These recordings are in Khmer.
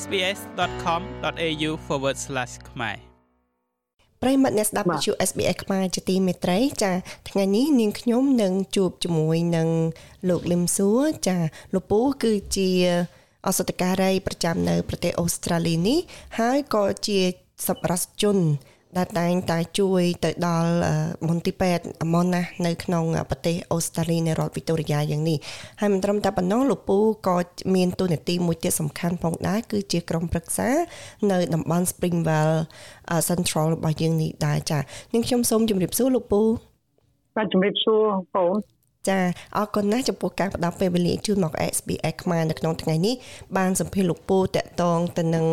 sbs.com.au/ ខ្មែរប្រិមត្តអ្នកស្ដាប់វិទ្យុ SBS ខ្មែរជាទីមេត្រីចាថ្ងៃនេះនាងខ្ញុំនឹងជួបជាមួយនឹងលោកលឹមសួរចាលោកពូគឺជាអសតការីប្រចាំនៅ ប្រទេសអូស្ត្រាលីនេះហើយក៏ជាសប្បុរសជន ដែលតែងតែជួយទៅដល់មន្ទីរពេទ្យមនណានៅក្នុងប្រទេសអូស្ត្រាលីនៃរដ្ឋវីតូរីយ៉ាយ៉ាងនេះហើយមិនត្រឹមតែប៉ុណ្ណោះលោកពូក៏មានតួនាទីមួយទៀតសំខាន់ផងដែរគឺជាក្រុមប្រឹក្សានៅតំបន់ Springvale Central របស់យើងនេះដែរចានាងខ្ញុំសូមជម្រាបសួរលោកពូបាទជម្រាបសួរបង ចាអរគុណណាស់ចំពោះការផ្ដល់ពេលវេលាជូនមក SBS ខ្មែរនៅក្នុងថ្ងៃនេះបានសម្ភាសលោកពូតកតងទៅនឹង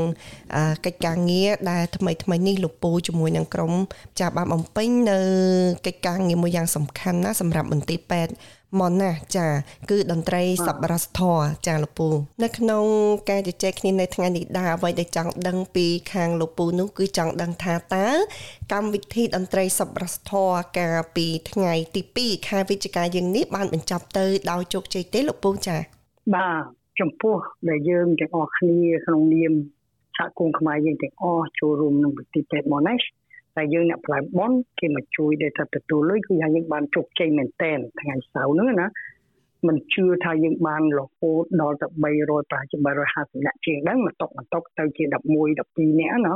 កិច្ចការងារដែលថ្មីថ្មីនេះលោកពូជាមួយនឹងក្រុមចាបានបំពេញនៅកិច្ចការងារមួយយ៉ាងសំខាន់ណាសម្រាប់មន្ទីរពេទ្យ មកណាស់ចាគឺតន្ត្រីសប្បុរសធម៌ចាលោកពូ នៅក្នុងការជជែកគ្នានៅថ្ងៃនេះដែរអ្វីដែលចង់ដឹងពីខាងលោកពូនោះគឺចង់ដឹងថាតើកម្មវិធីតន្ត្រីសប្បុរសធម៌កាលពីថ្ងៃទី2ខែវិច្ឆិកាយើងនេះបានបញ្ចប់ទៅដោយជោគជ័យទេលោកពូចាបាទចំពោះដែលយើងទាំងអស់គ្នាក្នុងនាមសហគមន៍ខ្មែរយើងទាំងអស់ចូលរួមក្នុងពិធីពេទ្យមកនេះ តែយើងអ្នកផ្លែបនគេមកជួយដែលថាទទួលលុយគឺថាយើងបានជោគជ័យមែនតែនថ្ងៃសៅរ៍ហ្នឹងណាមិនជឿថាយើងបានរហូតដល់ទៅ300ប្រហែលជា350នាក់ជាងហ្នឹងមកຕົកមកຕົកទៅជា11 12នាក់ណា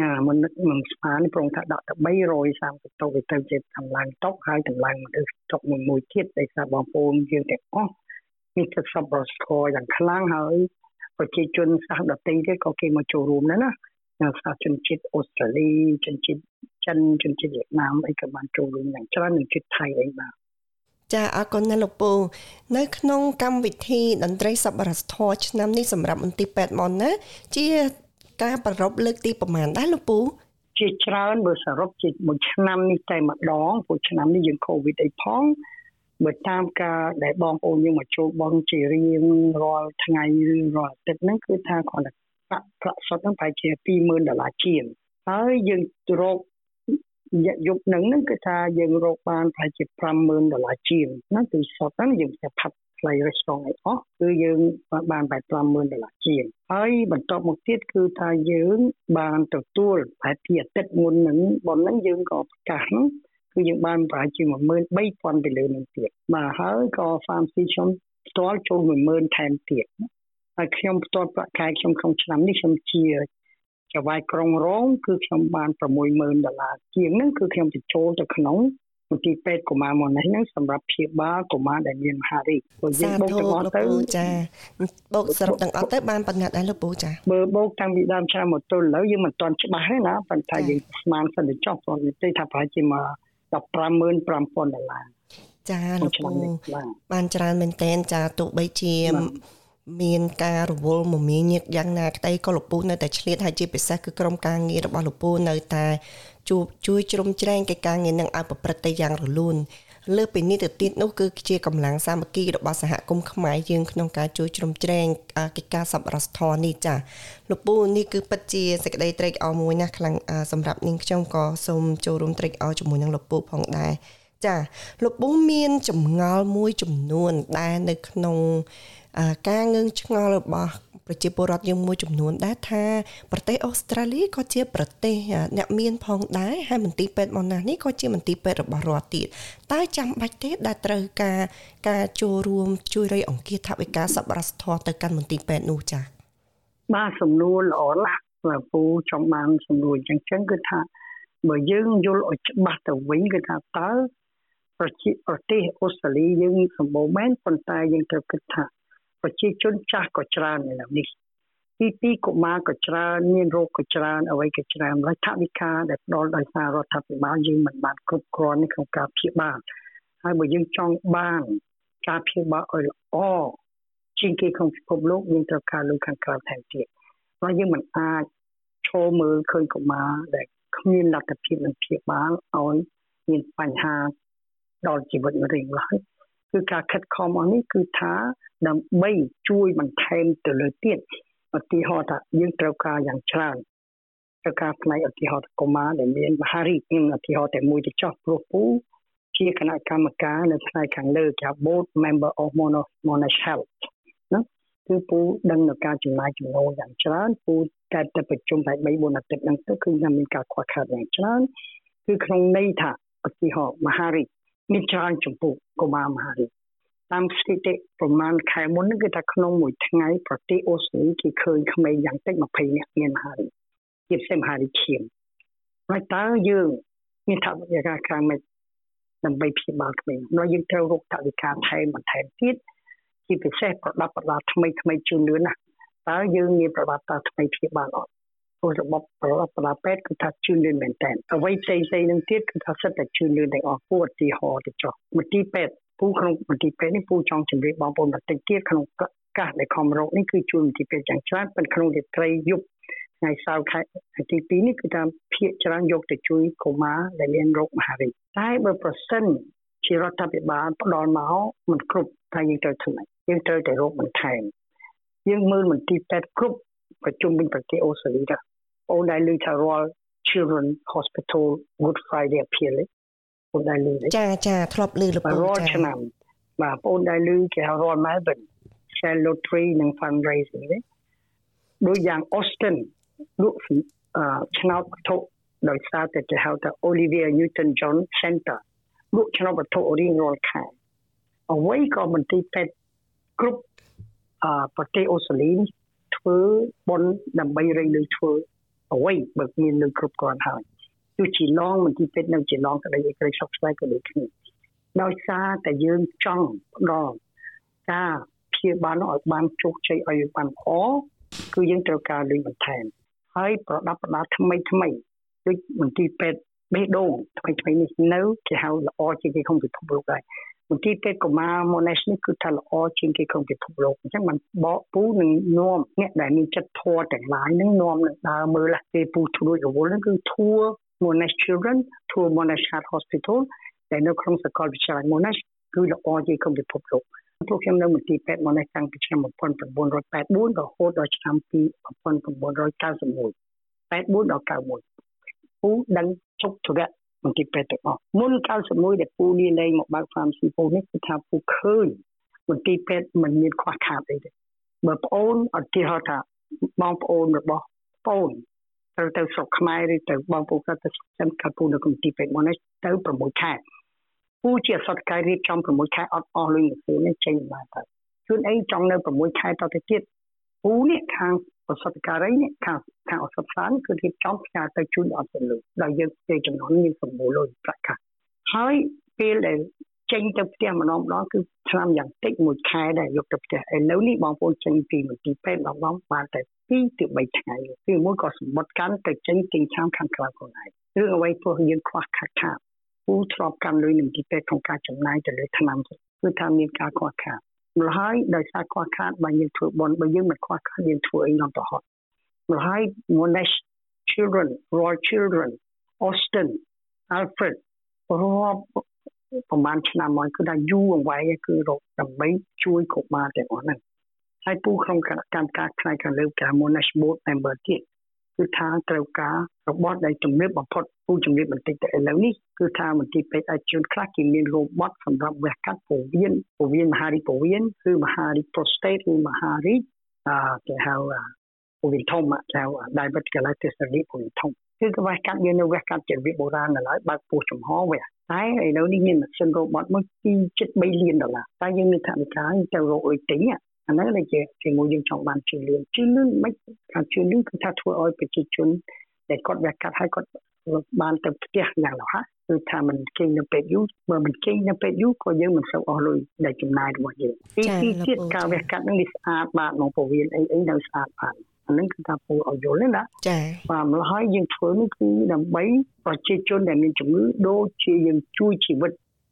ណាមិននឹកមិនស្មានប្រងថាដាក់ទៅ330តុកទៅជាតម្លើងតុកហើយតម្លើងមនុស្សតុកមួយមួយទៀតដែលថាបងប្អូនយើងទាំងអស់មានចិត្តសប្បុរសធម៌យ៉ាងខ្លាំងហើយប្រជាជនសាសដតីទៀតក៏គេមកចូលរួមដែរណា សាសជនជាតិអូស្ត្រាលីជនជាតិចិនជនជាតិវៀតណាមអីក៏បានចូលរួមយ៉ាងច្រើននិងជាតិថៃអីបាទចាអរគុណណាស់លោកពូនៅក្នុងកម្មវិធីតន្ត្រីសប្បុរសធម៌ឆ្នាំនេះសម្រាប់មន្ទីរពេទ្យមកណាជាការប្ររពលើកទីប្រមាណដែរលោកពូជាច្រើនបើសរុបជាមួយឆ្នាំនេះតែម្ដងព្រោះឆ្នាំនេះយើងកូវីដអីផងបើតាមការដែលបងប្អូនយើងមកចូលបងជារៀងរាល់ថ្ងៃឬរាល់អាទិត្យហ្នឹងគឺថាគ្រាន់តែ ប្រាក់ប្រាក់សុទ្ធហ្នឹងប្រហែលជា20000ដុល្លារជាងហើយយើងរកយប់ហ្នឹងហ្នឹងគឺថាយើងរកបានប្រហែលជា50000ដុល្លារជាងណាគឺសុទ្ធហ្នឹងយើង sẽ ផាត់ថ្លៃ restaurant អីអស់គឺយើងបានប្រហែល50000ដុល្លារជាងហើយបន្តមកទៀតគឺថាយើងបានទទួលប្រហែលពីអាទិត្យមុនហ្នឹងប៉ុណ្ណឹងយើងក៏ប្រកាសហ្នឹងគឺយើងបានប្រហែលជា13000ទៅលើនឹងទៀតបាទហើយក៏ pharmacy ខ្ញុំផ្ទាល់ចូល10000ថែមទៀត ហើយខ្ញុំផ្ទាល់ប្រាក់ខែខ្ញុំក្នុងឆ្នាំនេះខ្ញុំជាចវាយក្រុងរងគឺខ្ញុំបាន60000ដុល្លារជាងហ្នឹងគឺខ្ញុំទៅចូលទៅក្នុងមន្ទីរពេទ្យកុមារមកនេះហ្នឹងសម្រាប់ព្យាបាលកុមារដែលមានមហារីកព្រោះយើងបូកទាំងអស់ទៅចាបូកសរុបទាំងអស់ទៅបានប៉ុណ្ណាដែរលោកពូចាបើបូកតាំងពីដើមឆ្នាំមកទល់ឥឡូវយើងមិនទាន់ច្បាស់ទេណាប៉ុន្តែយើងស្មានសិនទៅចុះព្រោះនិយាយថាប្រហែលជាមក155,000ដុល្លារចាលោកពូបានច្រើនមែនតែនចាទោះបីជា មានការរវល់មមាញឹកយ៉ាងណាក្តីក៏លោកពូនៅតែឆ្លៀតហើយជាពិសេសគឺក្រុមការងាររបស់លោកពូនៅតែជួបជួយជ្រោមជ្រែងកិច្ចការងារនឹងឲ្យប្រព្រឹត្តទៅយ៉ាងរលូនលើពីនេះទៅទៀតនោះគឺជាកម្លាំងសាមគ្គីរបស់សហគមន៍ខ្មែរយើងក្នុងការជួយជ្រោមជ្រែងកិច្ចការសប្បុរសធម៌នេះចាលោកពូនេះគឺពិតជាសេចក្តីត្រេកអរមួយណាស់ខ្លាំងសម្រាប់នាងខ្ញុំក៏សូមចូលរួមត្រេកអរជាមួយនឹងលោកពូផងដែរចាលោកពូមានចម្ងល់មួយចំនួនដែលនៅក្នុង ការងឿងឆ្ងល់របស់ប្រជាពលរដ្ឋយើងមួយចំនួនដែរថាប្រទេសអូស្ត្រាលីក៏ជាប្រទេសអ្នកមានផងដែរហើយមន្ទីរពេទ្យមកណាស់នេះក៏ជាមន្ទីរពេទ្យរបស់រដ្ឋទៀតតើចាំបាច់ទេដែលត្រូវការការចូលរួមជួយរៃអង្គាសថវិកាសប្បុរសធម៌ទៅកាន់មន្ទីរពេទ្យនោះចា៎បាទសំណួរល្អណាស់បាទពូចង់បានសំណួរអញ្ចឹងចឹងគឺថាបើយើងយល់ឲ្យច្បាស់ទៅវិញគឺថាតើប្រជាប្រទេសអូស្ត្រាលីយើងសម្បូរមែនប៉ុន្តែយើងត្រូវគិតថា ប្រជាជនចាស់ក៏ច្រើននៅនេះទីទីកុមារក៏ច្រើនមានរោគក៏ច្រើនអ្វីក៏ច្រើនហើយថវិកាដែលផ្ដល់ដោយសាររដ្ឋាភិបាលយើងមិនបានគ្រប់គ្រាន់ក្នុងការព្យាបាលហើយបើយើងចង់បានការព្យាបាលឲ្យល្អជាងគេក្នុងពិភពលោកយើងត្រូវការលុយខាងក្រៅថែមទៀតហើយយើងមិនអាចឈរមើលឃើញកុមារដែលគ្មានលទ្ធភាពនឹងព្យាបាលឲ្យមានបញ្ហាដល់ជីវិតរៀងឡើយគឺការខិតខំអស់នេះគឺថា ដើម្បីជួយបន្ថែមទៅលើទៀតឧទាហរណ៍ថាយើងត្រូវការយ៉ាងច្រើនត្រូវការផ្នែកឧទាហរណ៍កុមារដែលមានមហារីកមានឧទាហរណ៍តែមួយទៅចោះព្រោះពូជាគណៈកម្មការនៅផ្នែកខាងលើគេហៅ board member of monash health ណាគឺពូដឹងនៅការចំណាយចំណូលយ៉ាងច្រើនពូតែតែប្រជុំតែ3 4អាទិត្យហ្នឹងទៅគឺថាមានការខ្វះខាតយ៉ាងច្រើនគឺក្នុងន័យថាឧទាហរណ៍មហារីកមានច្រើនចំពោះកុមារមហារីក តាមស្ថិតិប្រមាណខែមុនគឺថាក្នុងមួយថ្ងៃប្រទេសអូស្ត្រាលីគេឃើញក្មេងយ៉ាងតិច20នាក់មានមហារីកជាពិសេសមហារីកឈាមហើយតើយើងមានថាវិការខាងម៉េចដើម្បីព្យាបាលក្មេងនោះយើងត្រូវរកថវិកាថែមបន្ថែមទៀតជាពិសេសប្រដាប់ប្រដាថ្មីថ្មីជឿនលឿនណាតើយើងមានប្រដាប់តាថ្មីព្យាបាលអត់ព្រោះរបបប្រដាប់ប្រដាពេទ្យគឺថាជឿនលឿនមែនតើអ្វីផ្សេងផ្សេងនឹងទៀតគឺថាសិតតែជឿនលឿនទាំងអស់ពួកឧទាហរណ៍ទៅចុះមន្ទីរពេទ្យ ពូក្នុងមន្ទីរពេទ្យនេះពូចង់ជម្រាបបងប្អូនបន្តិចទៀតក្នុងកាសដែលខំរោគនេះគឺជួយមន្ទីរពេទ្យយ៉ាងច្រើនប៉ុន្តែក្នុងរាត្រីយប់ថ្ងៃសៅរ៍ខែទី2នេះគឺតាមភាគច្រើនយកទៅជួយកុមារដែលមានរោគមហារីកតែបើប្រសិនជារដ្ឋាភិបាលផ្ដល់មកមិនគ្រប់ថាយើងត្រូវធ្វើម៉េចយើងត្រូវតែរកបន្ថែមយើងមើលមន្ទីរពេទ្យគ្រប់ប្រជុំវិញប្រទេសអូស្ត្រាលីដែរអូនដែលលើថារាល់ Children Hospital Good Friday Appeal បងដែលលឺចាចាធ្លាប់លឺលពូរាល់ឆ្នាំបាទបងដែលលឺគេហៅរាល់ Melbourne Shell Lottery និង fundraising ទេដូចយ៉ាង Austin លក់ឆ្នោតវត្ថុដោយសារតែគេហៅថា Olivia Newton John Center លក់ឆ្នោតវត្ថុរៀងរាល់ខែអ្វីក៏មន្ទីរពេទ្យគ្រប់អប្រទេសអូស្ត្រាលីធ្វើបុណ្យដើម្បីរៃលុយធ្វើអ្វីបើមានលុយគ្រប់គ្រាន់ហើយ ទោះជាឡងមន្ទីរពេទ្យនៅជាឡងក្តីឯក្តីសុខស្វ័យក៏ដូចគ្នាដោយសារតែយើងចង់ផ្ដល់ការព្យាបាលឲ្យបានជោគជ័យឲ្យបានល្អគឺយើងត្រូវការលុយបន្ថែមហើយប្រដាប់ប្រដាថ្មីថ្មីដូចមន្ទីរពេទ្យបេះដូងថ្មីថ្មីនេះនៅគេហៅល្អជាងគេក្នុងពិភពលោកដែរមន្ទីរពេទ្យកុមារ Monash នេះគឺថាល្អជាងគេក្នុងពិភពលោកអញ្ចឹងมันបកពូនឹងនាំអ្នកដែលមានចិត្តធម៌ទាំងឡាយនឹងនាំនឹងដើរមើលគេពូធ្វើរវល់ហ្នឹងគឺ tour Monash Children tour Monash Heart Hospital ដែលនៅក្នុងសាកលវិទ្យាល័យ Monash គឺល្អជាងក្នុងពិភពលោកពួកខ្ញុំនៅមន្ទីរពេទ្យ Monash តាំងពីឆ្នាំ1984រហូតដល់ឆ្នាំ1991 84ដល់91ពូដឹងជោគធរៈមន្ទីរពេទ្យទាំងអស់មុន91ដែលពូលាលែងមកបើក pharmacy ពូនេះគឺថាពូឃើញមន្ទីរពេទ្យមិនមានខ្វះខាតអីទេបើប្អូនអត់ទីហៅថាបងប្អូនរបស់ប្អូន ត្រូវទៅស្រុកខ្មែរឬទៅបងប្អូនគាត់ទៅចាំកាពូនៅមន្ទីរពេទ្យមកនេះទៅ6ខែពូជាអសតកាយរៀបចំ6ខែអត់អស់លុយមួយនេះចេញបានទៅជួនអីចង់នៅ6ខែតទៅទៀតពូនេះខាងអសតការីនេះខាងខាងអសតសានគឺរៀបចំផ្សាយទៅជូនអត់ទៅលុយដល់យើងពេលចំនួនមានសម្បូរលុយប្រាក់កាសហើយពេលដែលចេញទៅផ្ទះម្ដងម្ដងគឺឆ្នាំយ៉ាងតិចមួយខែដែរយកទៅផ្ទះឥឡូវនេះបងប្អូនចេញពីមន្ទីរពេទ្យម្ដងបានតែ 2ទៅ3ថ្ងៃគឺមួយក៏សម្បត្តិកាន់ទៅចេញទិញឆាំខាងក្រៅខ្លួនឯងរឿងអ្វីព្រោះយើងខ្វះខាតខាតពូធ្លាប់កាន់លុយនឹងទីពេទ្យក្នុងការចំណាយទៅលើថ្នាំគឺថាមានការខ្វះខាតម្ល៉េះហើយដោយសារខ្វះខាតបើយើងធ្វើបន់បើយើងមិនខ្វះខាតយើងធ្វើអីនាំទៅហត់ម្ល៉េះហើយ Monash Children Royal Children Austin Alfred រាប់ប្រហែលឆ្នាំមកគឺថាយូរអង្វែងគឺរកដើម្បីជួយកុមារទាំងអស់ហ្នឹង ហើយពូក្នុងកម្មការផ្នែកខាងលើការ Monash Board Member ទៀតគឺថាត្រូវការរបស់ដែលជំរាបបំផុតពូជំរាបបន្តិចទៅឥឡូវនេះគឺថាមន្ទីរពេទ្យឯកជនខ្លះគេមានរ៉ូបតសម្រាប់វះកាត់ពោះវៀនពោះវៀនមហារីកពោះវៀនគឺមហារីក prostate ឬមហារីកអឺគេហៅពោះវៀនធំគេហៅ diverticulitis ឬពោះវៀនធំគឺកវះកាត់យើងនៅវះកាត់ជាវិបុរាណនៅឡើយបើកពោះចំហវះតែឥឡូវនេះមានម៉ាស៊ីនរ៉ូបតមួយ2.3លានដុល្លារតែយើងមានថវិកាទៅរកអុយទិញ អាហ្នឹងដែលជាជាមួយយើងចង់បានជឿនលឿនជឿនលឿនមិនការជឿនលឿនគឺថាធ្វើឲ្យប្រជាជនដែលគាត់វះកាត់ឲ្យគាត់បានទៅផ្ទះយ៉ាងរហ័សគឺថាមិនគេងនៅពេទ្យយូរបើមិនគេងនៅពេទ្យយូរក៏យើងមិនសូវអស់លុយដែលចំណាយរបស់យើងទីទីទៀតការវះកាត់នឹងវាស្អាតបាទមកពោះវៀនអីអីនៅស្អាតបាទអានឹងគឺថាពូឲ្យយល់ណាចា៎បាទម្ល៉េះហើយយើងធ្វើនេះគឺដើម្បីប្រជាជនដែលមានជំងឺដូចជាយើងជួយជីវិត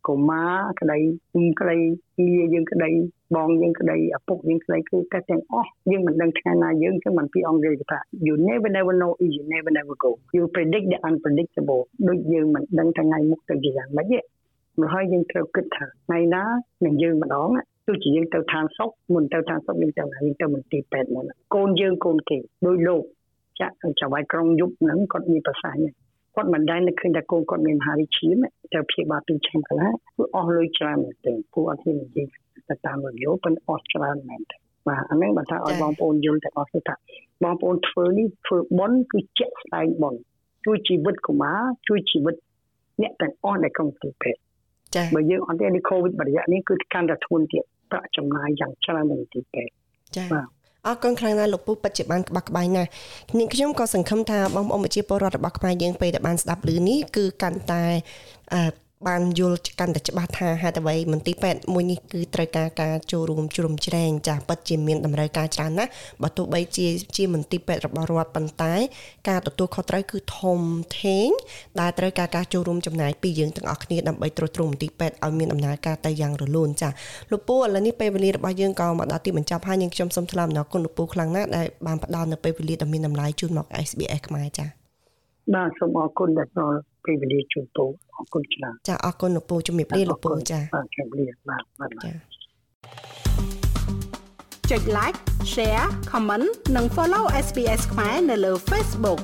កុមារក្តីពីក្តីពីយើងក្តីបងយើងក្តីឪពុកយើងក្តីគឺតែទាំងអស់យើងមិនដឹងថ្ងៃណាយើងចឹងមិនពីអង់គ្លេសគេថា you never never know is you never never go you predict the unpredictable ដូចយើងមិនដឹងថ្ងៃមុខទៅជាយ៉ាងម៉េចទេមកហើយយើងត្រូវគិតថាថ្ងៃណានឹងយើងម្ដងទោះជាយើងទៅឋានសុខមុនទៅឋានសុខយើងទៅណាយើងទៅមន្ទីរពេទ្យមុនកូនយើងកូនគេដោយលោកចាក់ចៅវាយក្រុងយប់ហ្នឹងគាត់មានប្រសាសន៍ គាត់មិនដែលនឹកឃើញថាកូនគាត់មានមហារីកឈាមទៅព្យាបាលពីឆ្នាំកន្លះគឺអស់លុយច្រើនមែនទែនពួកអត់ហ៊ាននិយាយទៅតាមរយៈប៉ុន្តែអស់ច្រើនមែនទែនបាទអានេះបើថាឲ្យបងប្អូនយល់ទាំងអស់គ្នាថាបងប្អូនធ្វើនេះធ្វើបុណ្យគឺជាក់ស្ដែងបុណ្យជួយជីវិតកុមារជួយជីវិតអ្នកទាំងអស់ដែលកំពុងពេទ្យចា៎បើយើងអត់ទេនេះ COVID បរិយានេះគឺកាន់តែធ្ងន់ទៀតប្រាក់ចំណាយយ៉ាងច្រើននៅទីពេទ្យចា៎បាទ អរគុណខ្លាំងណាស់លោកពូពិតជាបានក្បោះក្បាយណាស់នាងខ្ញុំក៏សង្ឃឹមថាបងប្អូនប្រជាពលរដ្ឋរបស់ខ្មែរយើងពេលដែលបានស្ដាប់ឮនេះគឺកាន់តែ បានយល់កាន់តែច្បាស់ថាហេតុអ្វីមន្ទីរពេទ្យមួយនេះគឺត្រូវការការចូលរួមជ្រោមជ្រែងចាស់ពិតជាមានតម្រូវការច្រើនណាស់បើទោះបីជាជាមន្ទីរពេទ្យរបស់រដ្ឋប៉ុន្តែការទទួលខុសត្រូវគឺធំធេងដែលត្រូវការការចូលរួមចំណាយពីយើងទាំងអស់គ្នាដើម្បីត្រួតត្រងមន្ទីរពេទ្យឲ្យមានដំណើរការទៅយ៉ាងរលូនចាស់លោកពូឥឡូវនេះពេលវេលារបស់យើងក៏មកដល់ទីបញ្ចប់ហើយយើងខ្ញុំសូមថ្លែងអំណរគុណលោកពូខ្លាំងណាស់ដែលបានផ្ដល់នៅពេលវេលាដ៏មានតម្លៃជូនមក SBS ខ្មែរចា៎ បាទសូមអរគុណដែលផ្ដល់ពេលវេលាជូនពូអរគុណច្រើនចាអរគុណលោកពូជំរាបលាលោកពូចាបាទជំរាបលាបាទបាទចាចុច like share comment និង follow SPS ខ្មែរនៅលើ Facebook